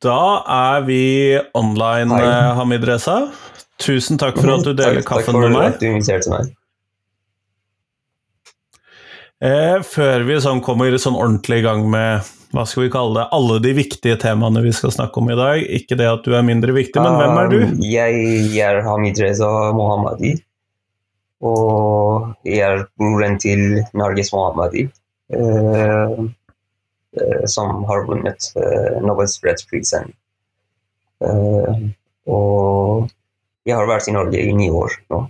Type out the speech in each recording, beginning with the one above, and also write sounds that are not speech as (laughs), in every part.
Da er vi online, Hei. eh, Hamid Reza. Tusen takk for at du deler Takk- kaffen med Takk meg. for at du inviterte meg. Eh, før vi sånn kommer sånn ordentlig i gang med hva skal vi kalle det, alle de viktige temaene vi skal snakke om i dag. Ikke det at du er mindre viktig, men hvem er du? Jeg, Jeg er Hamid Reza Mohammadi. Og jeg er broren til Norges Mohammadi, eh, som har vunnet uh, Nobels fredsprisen. Eh, og jeg har vært i Norge i ni år nå.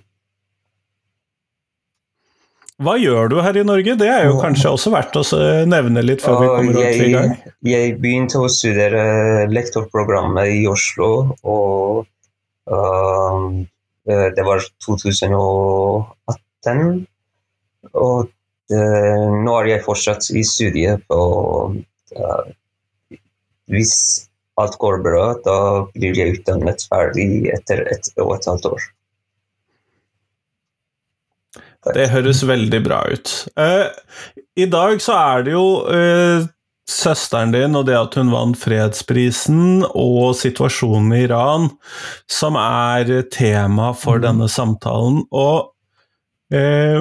Hva gjør du her i Norge? Det er jo kanskje også verdt å nevne litt før vi kommer til i gang. jeg, jeg begynte å studere lektorprogrammet i Oslo, og eh, det var 2018. Og nå er jeg fortsatt i studiet på uh, Hvis alt går bra, da blir jeg utdannet ferdig etter ett og et halvt år. Det høres veldig bra ut. Uh, I dag så er det jo uh, søsteren din og det at hun vant fredsprisen, og situasjonen i Iran, som er tema for Mhm. denne samtalen. Og eh,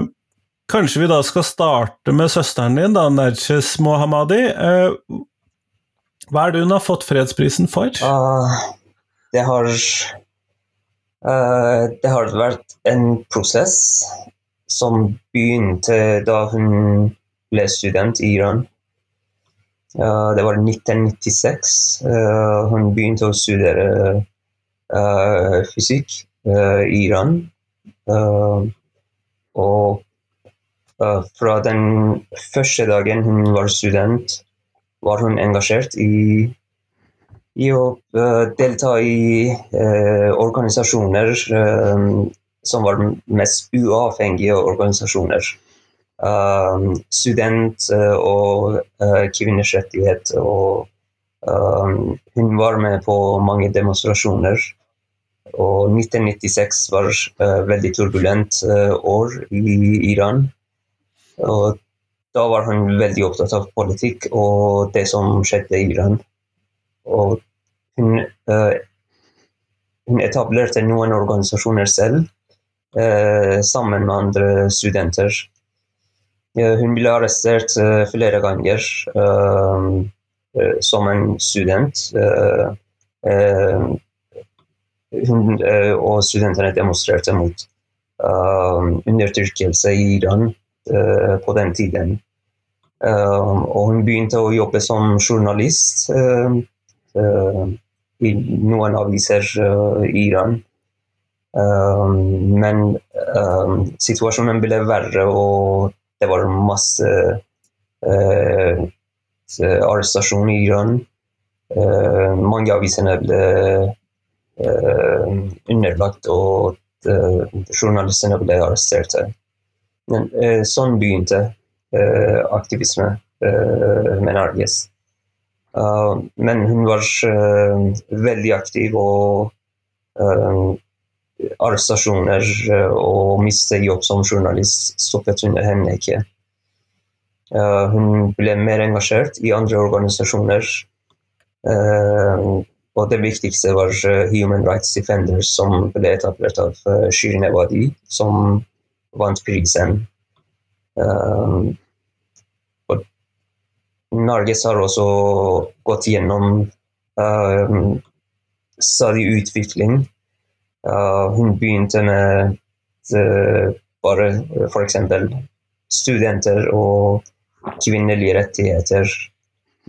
kanskje vi da skal starte med søsteren din, da, Nerches Mohammadi. Eh, hva er det hun har fått fredsprisen for? Uh, det har uh, Det har vært en prosess som begynte da hun ble student i Iran. Uh, det var 1996. Eh, hun begynte å studere fysikk i Iran. Og fra den første dagen hun var student, var hun engasjert i i å eh, delta i eh, organisasjoner eh, som var mest uavhengige organisasjoner. Um, student uh, og uh, kvinners rettighet. Og um, hun var med på mange demonstrasjoner. Og 1996 var uh, veldig turbulent år i Iran. Og da var hun veldig opptatt av politikk og det som skjedde i Iran. Og hun, uh, hun etablerte noen organisasjoner selv, uh, sammen med andre studenter. Uh, hun ble arrestert flere ganger som en student. Hun og studentene demonstrerte mot undertrykkelse i Iran på den tiden. Eh, og hun begynte å jobbe som journalist. eh, eh, i noen aviser eh, i Iran. Men situasjonen ble verre, og det var masse uh, arrestasjoner i Iran. Uh, mange av avisene ble uh, underlagt, og journalistene ble arrestert. Men eh, sånn begynte eh, aktivisme uh, med Narges. Uh, men hun var uh, veldig aktiv, og arrestasjoner og miste jobb som journalist stoppet under henne ikke. Uh, hun ble mer engasjert i andre organisasjoner. Uh, og det viktigste var Human Rights Defenders, som ble etablert av Shirin Ebadi, som vant prisen. Uh, Norges har også gått gjennom um, stadig utvikling. Uh, hun begynte med uh, bare f.eks. studenter og kvinnelige rettigheter.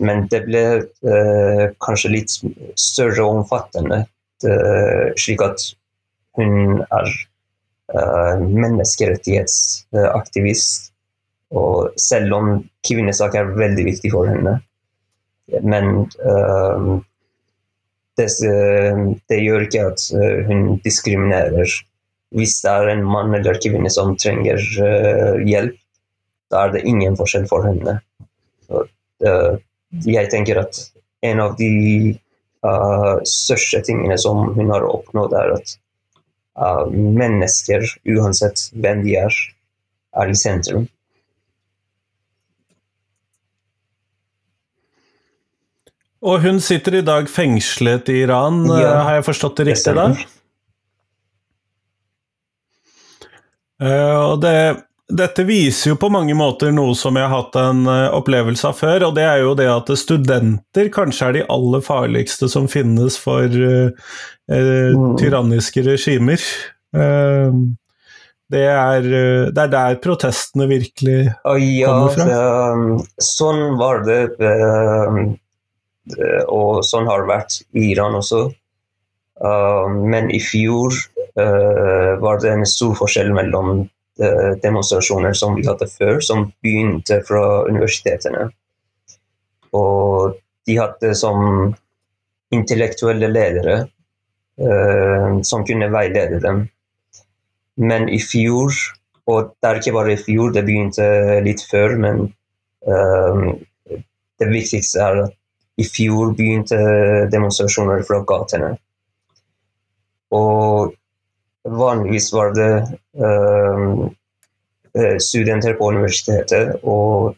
Men det ble uh, kanskje litt større og omfattende, uh, slik at hun er menneskerettighetsaktivist. Og selv om kvinnesak er veldig viktig for henne, men uh, det, det, gjør ikke at uh, hun diskriminerer. Hvis det er en mann eller kvinne som trenger uh, hjelp, da er det ingen forskjell for henne. Så, jeg tenker at en av de største tingene som hun har oppnådd, er at mennesker, uansett hvem de er, er i sentrum. Og hun sitter i dag fengslet i Iran, Ja, eh, har jeg forstått det riktig da? Eh, og det, dette viser jo på mange måter noe som jeg har hatt en eh, opplevelse av før, og det er jo det at studenter kanskje er de aller farligste som finnes for uh, Mm. tyranniske regimer. Uh, det, er, det er der protestene virkelig ja, kommer fra? Det, sånn var det, eh, og sånn har det vært i Iran også. Ehm, men i fjor var det en stor forskjell mellom demonstrasjoner som vi hadde før, som begynte fra universitetene. Og de hadde som intellektuelle ledere eh, som kunne veilede dem. Men i fjor, og det er ikke bare i fjor, det begynte litt før, men ehm, det viktigste er at i fjor begynte demonstrasjoner fra gatene. Og vanligvis var det eh, studenter på universitetet, og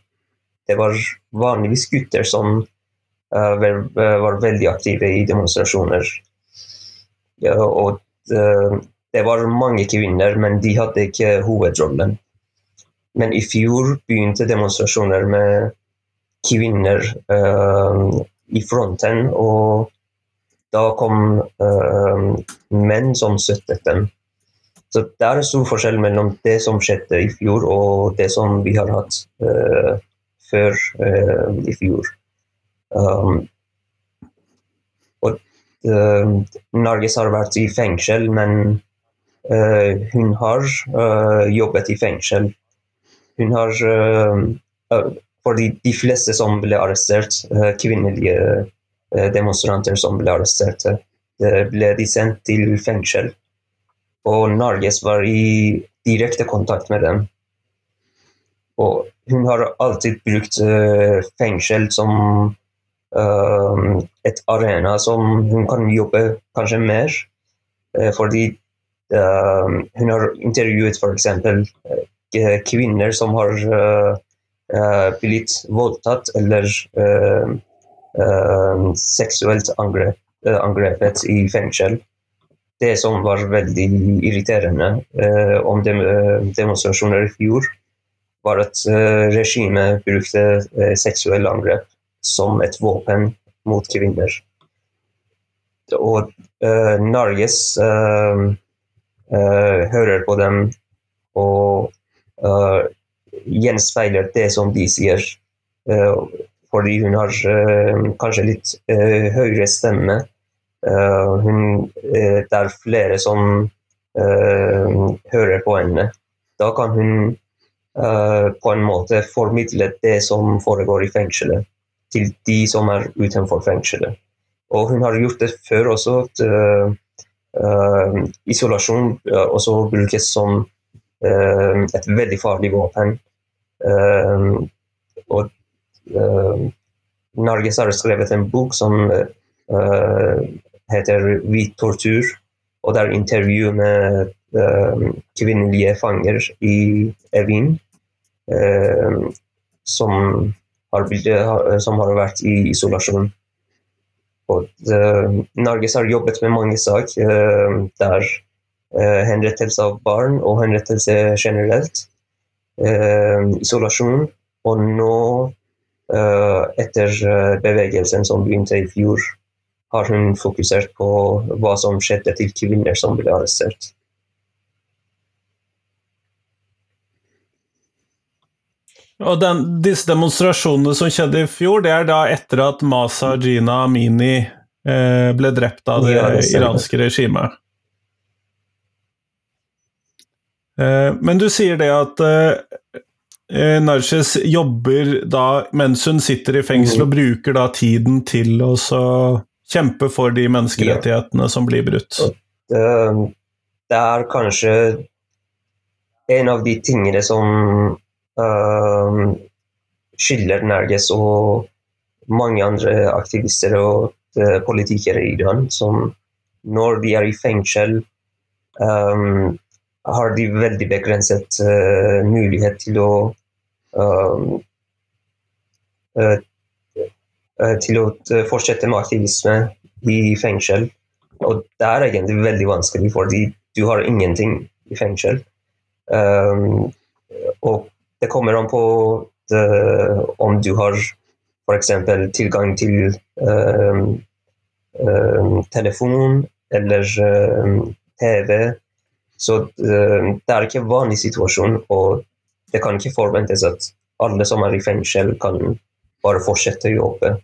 det var vanligvis gutter som uh, var, var veldig aktive i demonstrasjoner. Ja, og eh, det var mange kvinner, men de hadde ikke hovedrollen. Men i fjor begynte demonstrasjoner med kvinner uh, i fronten, og da kom eh, menn som støttet dem. Så det er stor forskjell mellom det som skjedde i fjor, og det som vi har hatt eh, før eh, i fjor. Um, og Nargis har vært i fengsel, men hun har jobbet i fengsel. Hun har Fordi de fleste som ble arrestert, kvinnelige demonstranter som ble arrestert, eh, ble de sendt til fengsel. Og Norges var i direkte kontakt med dem. Og hun har alltid brukt eh, fengsel som eh, et arena som hun kan jobbe kanskje mer. Eh, fordi eh, hun har intervjuet f.eks. Uh, kvinner som har eh, eh, blitt voldtatt eller eh, eh, seksuelt angrep, eh, angrepet i fengsel. Det som var veldig irriterende eh, om dem, eh, demonstrasjoner i fjor, var at eh, regimet brukte eh, seksuelle angrep som et våpen mot kvinner. Og eh, Norges eh, eh, hører på dem og eh, gjenspeiler det som de sier. Eh, fordi hun har eh, kanskje litt eh, høyere stemme. Eh, hun, det er flere som hører på henne. Da kan hun på en måte formidle det som foregår i fengselet, til de som er utenfor fengselet. Og hun har gjort det før også. at eh, isolasjon uh, også brukes som uh, et veldig farlig våpen. Og uh, Norges har skrevet en bok som eh, heter 'Hvit tortur'. Og det er intervju med eh, kvinnelige fanger i Evin eh, som, har, som har vært i isolasjon. Og eh, Norges har jobbet med mange saker uh, der uh, henrettelse av barn og henrettelse generelt. Eh, isolasjon. Og nå, eh, etter eh, bevegelsen som begynte i fjor, har hun fokusert på hva som skjedde til kvinner som ble arrestert. Og den, disse demonstrasjonene som skjedde i fjor, det er da etter at Masa Jina Amini eh, ble drept av det Ja, det iranske regimet. Eh, men du sier det at eh, eh, Narges jobber da mens hun sitter i fengsel, mm. og bruker da tiden til å så kjempe for de menneskerettighetene som blir brutt. Det, det er kanskje en av de tingene som uh, skiller Narges og mange andre aktivister og eh, politikere i Iran, som når de er i fengsel, um, har de veldig begrenset uh, mulighet til å eh, eh, eh, til å eh, fortsette med aktivisme i fengsel. Og det er egentlig veldig vanskelig, fordi du har ingenting i fengsel. Um, og det kommer an på det, om du har f.eks. tilgang til um, um, telefon eller TV. Så det er ikke en vanlig situasjon, og det kan ikke forventes at alle som er i fengsel, kan bare fortsette å jobbe.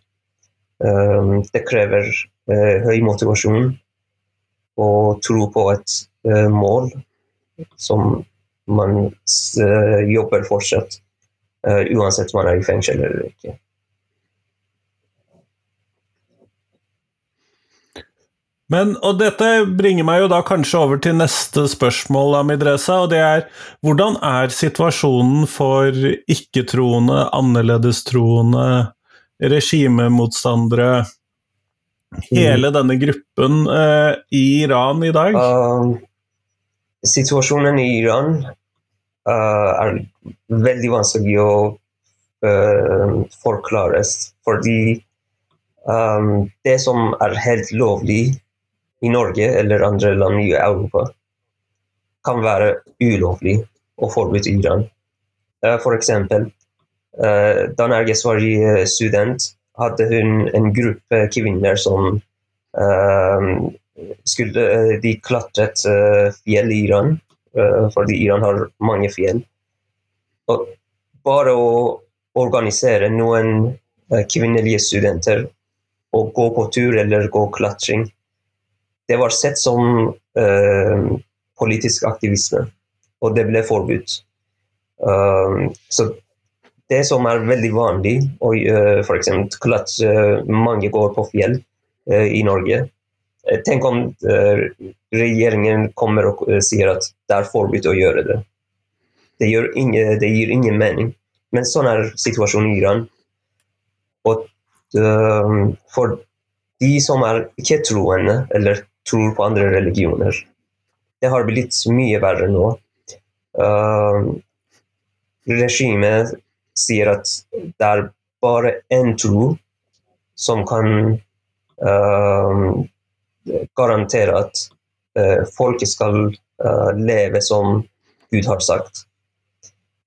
Det krever uh, høy motivasjon og tro på et uh, mål som man uh, jobber fortsatt, uansett om man er i fengsel eller ikke. Men, og dette bringer meg jo da kanskje over til neste spørsmål, Amidresa, og det er hvordan er situasjonen for ikke-troende, annerledestroende, regimemotstandere, hele denne gruppen eh, i Iran i dag? Uh, situasjonen i Iran uh, er veldig vanskelig å uh, forklares, fordi um, det som er helt lovlig i Norge eller andre land i Europa kan være ulovlig og forbudt i Iran. Uh, for eksempel, uh, da Norge var student, hadde hun en gruppe kvinner som skulle De klatret fjell i Iran, fordi Iran har mange fjell. Og bare å organisere noen kvinnelige studenter og gå på tur eller gå klatring det var sett som uh, politisk aktivisme, og det ble forbudt. Uh, så det som er veldig vanlig, og uh, f.eks. at uh, mange går på fjell i Norge Tenk om regjeringen kommer og sier at det er forbudt å gjøre det. Det, ingen, det, gir ingen mening. Men sånn er situasjonen i Iran. Og for de som er ikke-troende, eller tror på andre religioner. Det har blitt mye verre nå. Uh, regimet sier at det er bare én tro som kan uh, garantere at uh, folket skal uh, leve som Gud har sagt.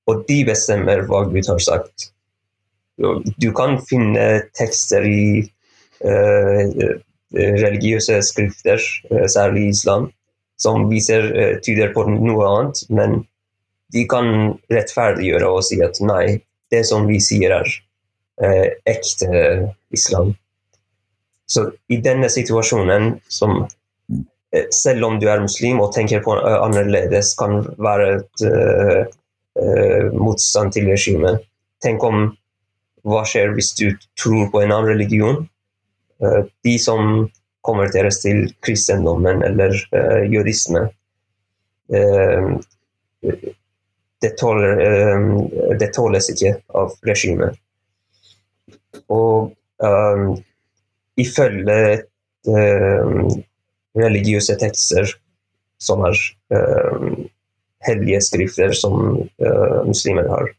Og de bestemmer hva Gud har sagt. Du kan finne tekster i uh, religiøse skrifter, eh, særlig islam, som viser, eh, tyder på noe annet. Men de kan rettferdiggjøre og si at nei, det som vi sier, er eh, ekte islam. Så i denne situasjonen, som selv om du er muslim og tenker på annerledes, kan være et uh, uh, motstand til regimet. Tenk om hva skjer hvis du tror på en annen religion, de som konverteres til kristendommen eller uh, jødisme, uh, det, uh, det, tåles ikke av regimet. Og um, ifølge religiøse tekster som er hellige skrifter som muslimer har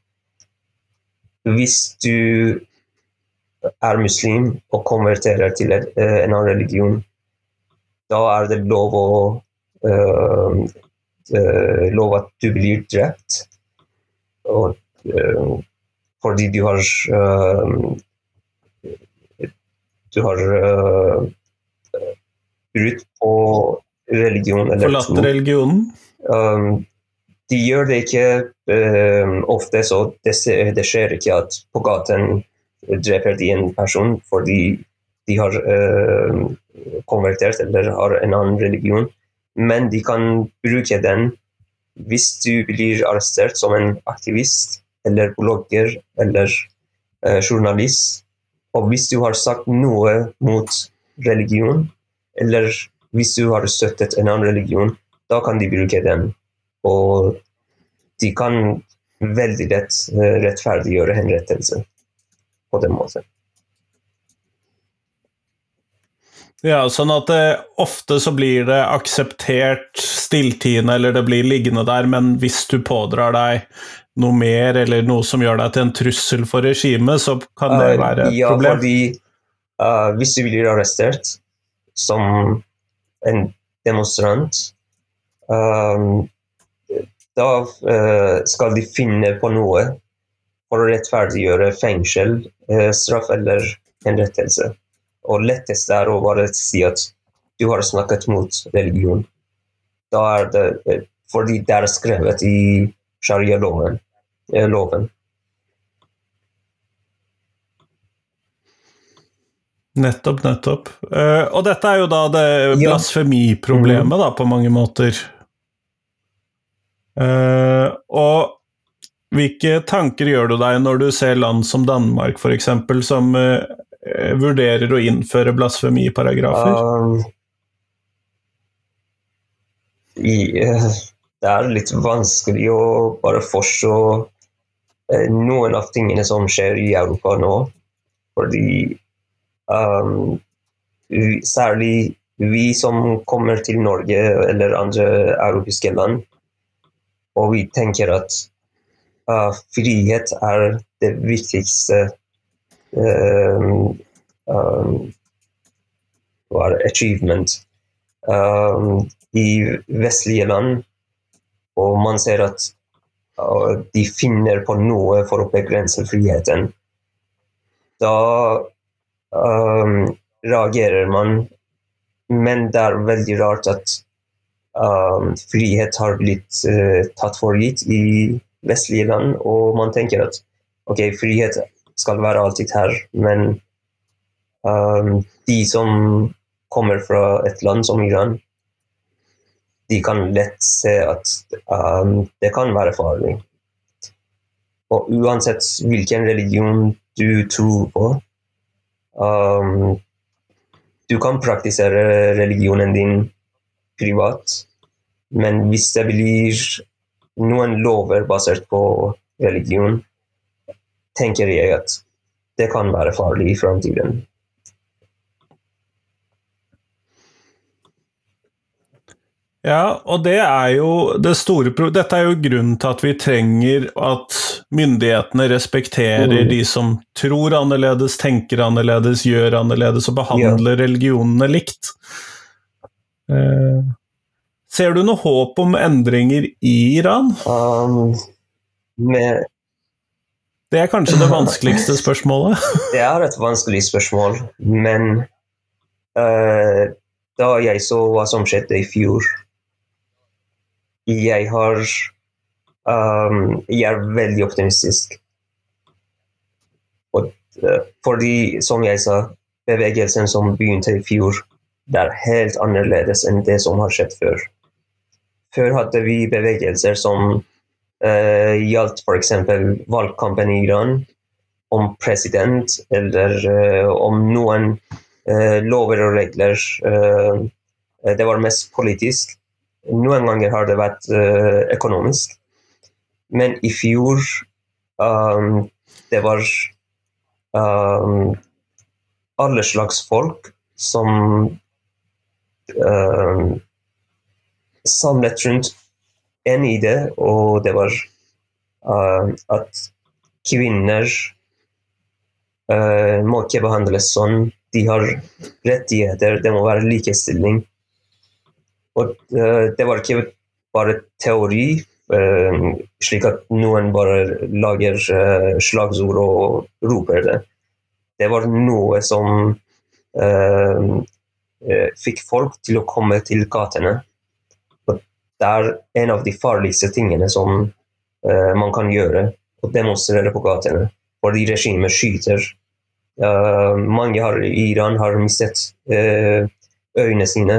Hvis du er muslim og konverterer til en, eh, en annen religion, da er det lov å uh, uh, lov at du blir drept. Og, uh, fordi du har Du har brutt på religion. Forlatt religionen? Um, de gjør det ikke ofte, så det, det skjer ikke at på gaten dreper de en person fordi de har uh, konvertert eller har en annen religion. Men de kan bruke den hvis du blir arrestert som en aktivist eller blogger eller uh, journalist. Og hvis du har sagt noe mot religion, eller hvis du har støttet en annen religion, da kan de bruke den. Og de kan veldig lett uh, rettferdiggjøre henrettelse på den måten. Ja, sånn at det, ofte så blir det akseptert stilltiende, eller det blir liggende der, men hvis du pådrar deg noe mer, eller noe som gjør deg til en trussel for regimet, så kan det være et ja, problem? Fordi uh, hvis du blir arrestert som en demonstrant, um, da uh, skal de finne på noe for å rettferdiggjøre fengsel, uh, straff eller henrettelse. Og lettest er å bare si at du har snakket mot religion. Da er det uh, fordi det er skrevet i sharia-loven. Nettopp, nettopp. Uh, og dette er jo da det blasfemiproblemet, da, på mange måter. Og hvilke tanker gjør du deg når du ser land som Danmark, f.eks., som uh, vurderer å innføre blasfemiparagrafer? Um, i, eh, det er litt vanskelig å bare forstå uh, noen av tingene som skjer i Europa nå. Fordi um, vi, særlig vi som kommer til Norge eller andre europeiske land, og vi tenker at uh, frihet er det viktigste um, um, achievement um, i vestlige land. Og man ser at uh, de finner på noe for å begrense friheten. Da um, reagerer man, men det er veldig rart at frihet har blitt uh, tatt for gitt i vestlige land, og man tenker at ok, frihet skal være alltid her, men um, de som kommer fra et land som Iran, de kan lett se at um, det kan være farlig. Og uansett hvilken religion du tror på, um, du kan praktisere religionen din privat, men hvis det blir noen lover basert på religion, tenker jeg at det kan være farlig i framtiden. Ja, og det er jo det store Dette er jo grunnen til at vi trenger at myndighetene respekterer Mm. de som tror annerledes, tenker annerledes, gjør annerledes og behandler religionene likt. Eh, ser du noe håp om endringer i Iran? Um, med, Det er kanskje det vanskeligste spørsmålet. (laughs) det er et vanskelig spørsmål, men uh, da jeg så hva som skjedde i fjor Jeg har um, Jeg er veldig optimistisk. Og, uh, fordi, som jeg sa, bevegelsen som begynte i fjor, det er helt annerledes enn det som har skjedd før. Før hadde vi bevegelser som uh, gjaldt f.eks. valgkampen i Iran, om president eller uh, om noen uh, lover og regler. Uh, det var mest politisk. Noen ganger har det vært økonomisk. Men i fjor um, det var um, alle slags folk som um, samlet rundt en idé, og det var uh, at kvinner uh, må ikke behandles sånn. De har rettigheter, det må være likestilling. Og uh, det var ikke bare teori, slik at noen bare lager slagsord og roper det. Det var noe som fikk folk til å komme til gatene. Det er en av de farligste tingene som uh, man kan gjøre, å demonstrere på gatene. Fordi regimet skyter. Uh, mange har, i Iran har mistet uh, øynene sine.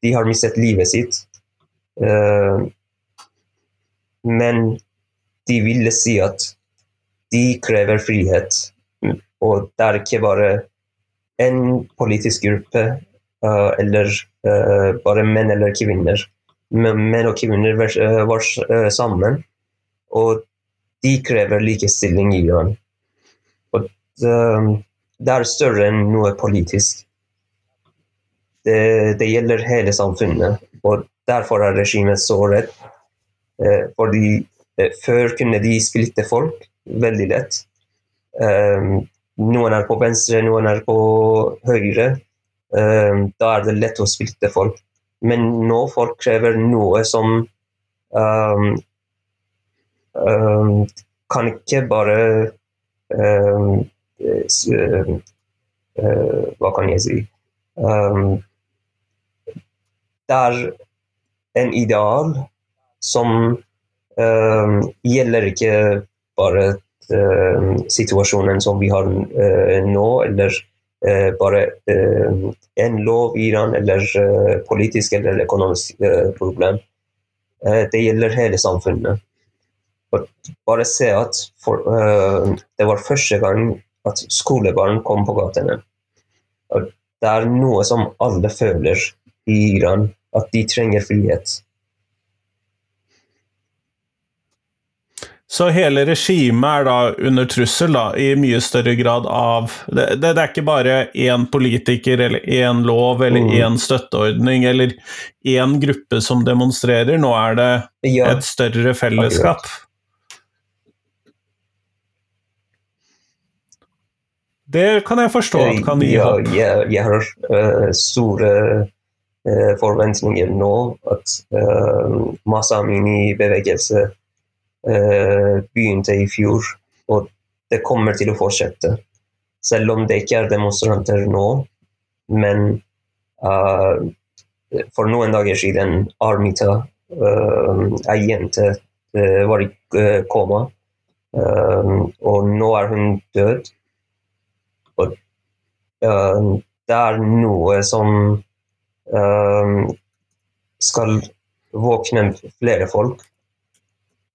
De har mistet livet sitt. Men de ville si at de krever frihet. Og det er ikke bare en politisk gruppe eller uh, bare menn eller kvinner. Men menn og kvinner uh, var sammen, og de krever likestilling i Iran. Og det er større enn noe politisk. Det, det gjelder hele samfunnet, og derfor er regimet så redd. Fordi før kunne de splitte folk veldig lett. Noen er på venstre, noen er på høyre. Eh, da er det lett å splitte folk. Men nå folk krever noe som um, um, kan ikke bare um, Hva kan jeg si Det er en ideal som gjelder ikke bare situasjonen som vi har nå, eller bare eh, en lov i Iran eller eh, politisk eller økonomisk problem. det gjelder hele samfunnet. Bare se at for, det var første gang at skolebarn kom på gatene. Det er noe som alle føler i Iran, at de trenger frihet. Så hele regimet er da under trussel, da, i mye større grad av Det, det, det er ikke bare én politiker eller én lov eller mm. én støtteordning eller én gruppe som demonstrerer, nå er det et større fellesskap. Det kan jeg forstå at kan gi håp. Ja, jeg, jeg, har uh, store uh, forventninger nå at uh, Masa Amini-bevegelse Eh, begynte i fjor, og det kommer til å fortsette. Selv om det ikke er demonstranter nå, men uh, for noen dager siden Armita, uh, ei jente, uh, var i koma. og nå er hun død. Og det er noe som skal våkne flere folk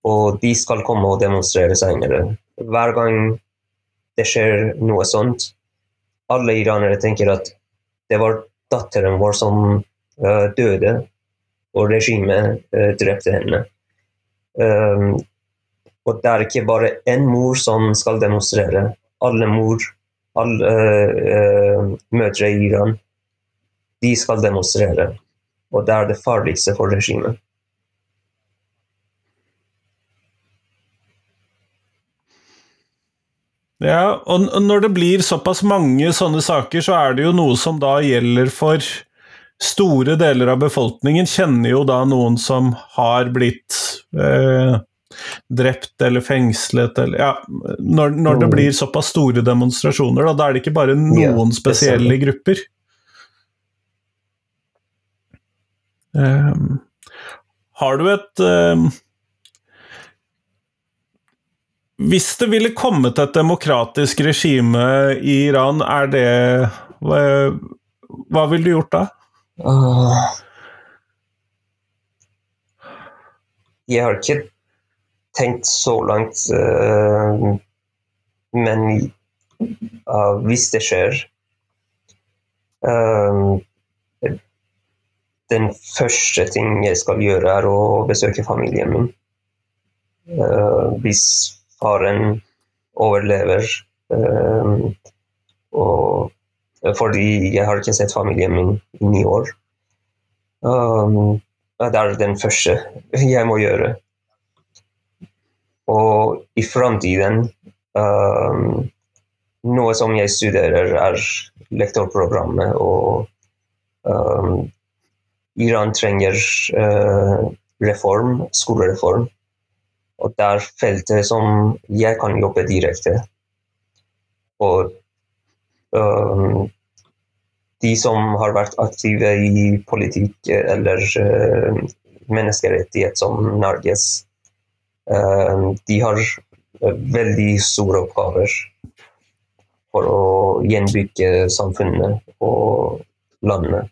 og de skal komme og demonstrere senere. Hver gang det skjer noe sånt, alle iranere tenker at det var datteren vår som uh, døde, og regimet uh, drepte henne. Um, og det er ikke bare én mor som skal demonstrere. Alle mor, alle uh, mødre i Iran, de skal demonstrere. Og det er det farligste for regimet. Ja, og når det blir såpass mange sånne saker, så er det jo noe som da gjelder for store deler av befolkningen. Kjenner jo da noen som har blitt eh, drept eller fengslet eller Ja, når, når, det mm. blir såpass store demonstrasjoner, da, da er det ikke bare noen spesielle grupper. Um, har du et um, hvis det ville kommet et demokratisk regime i Iran, er det Hva, hva ville du gjort da? Uh, jeg har ikke tenkt så langt, uh, men uh, hvis det skjer Den første ting jeg skal gjøre, er å besøke familien min. hvis faren overlever. Um, og fordi jeg har ikke sett familien min i ni år. Um, det er den første jeg må gjøre. Og i framtiden um, Noe som jeg studerer, er lektorprogrammet, og um, Iran trenger uh, reform, skolereform. Og det er feltet som jeg kan jobbe direkte. Og um, de som har vært aktive i politikk eller uh, menneskerettighet som Norges, uh, de har veldig store oppgaver for å gjenbygge samfunnet og landet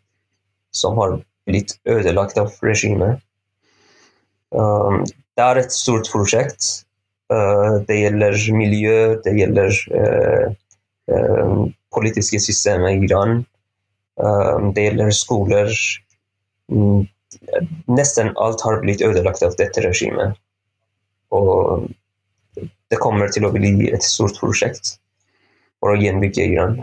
som har blitt ødelagt av regimet. Um, det er et stort prosjekt. Uh, det gjelder miljø, det gjelder uh, uh, politiske systemet i Iran. det gjelder skoler. Mm, nesten alt har blitt ødelagt av dette regimet. Og det kommer til å bli et stort prosjekt for å gjenbygge Iran.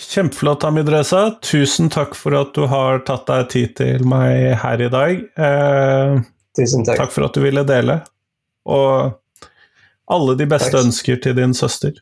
Kjempeflott, Amidreza. Tusen takk for at du har tatt deg tid til meg her i dag. Eh, Tusen takk. Takk for at du ville dele. Og Alle de beste Takk. ønsker til din søster.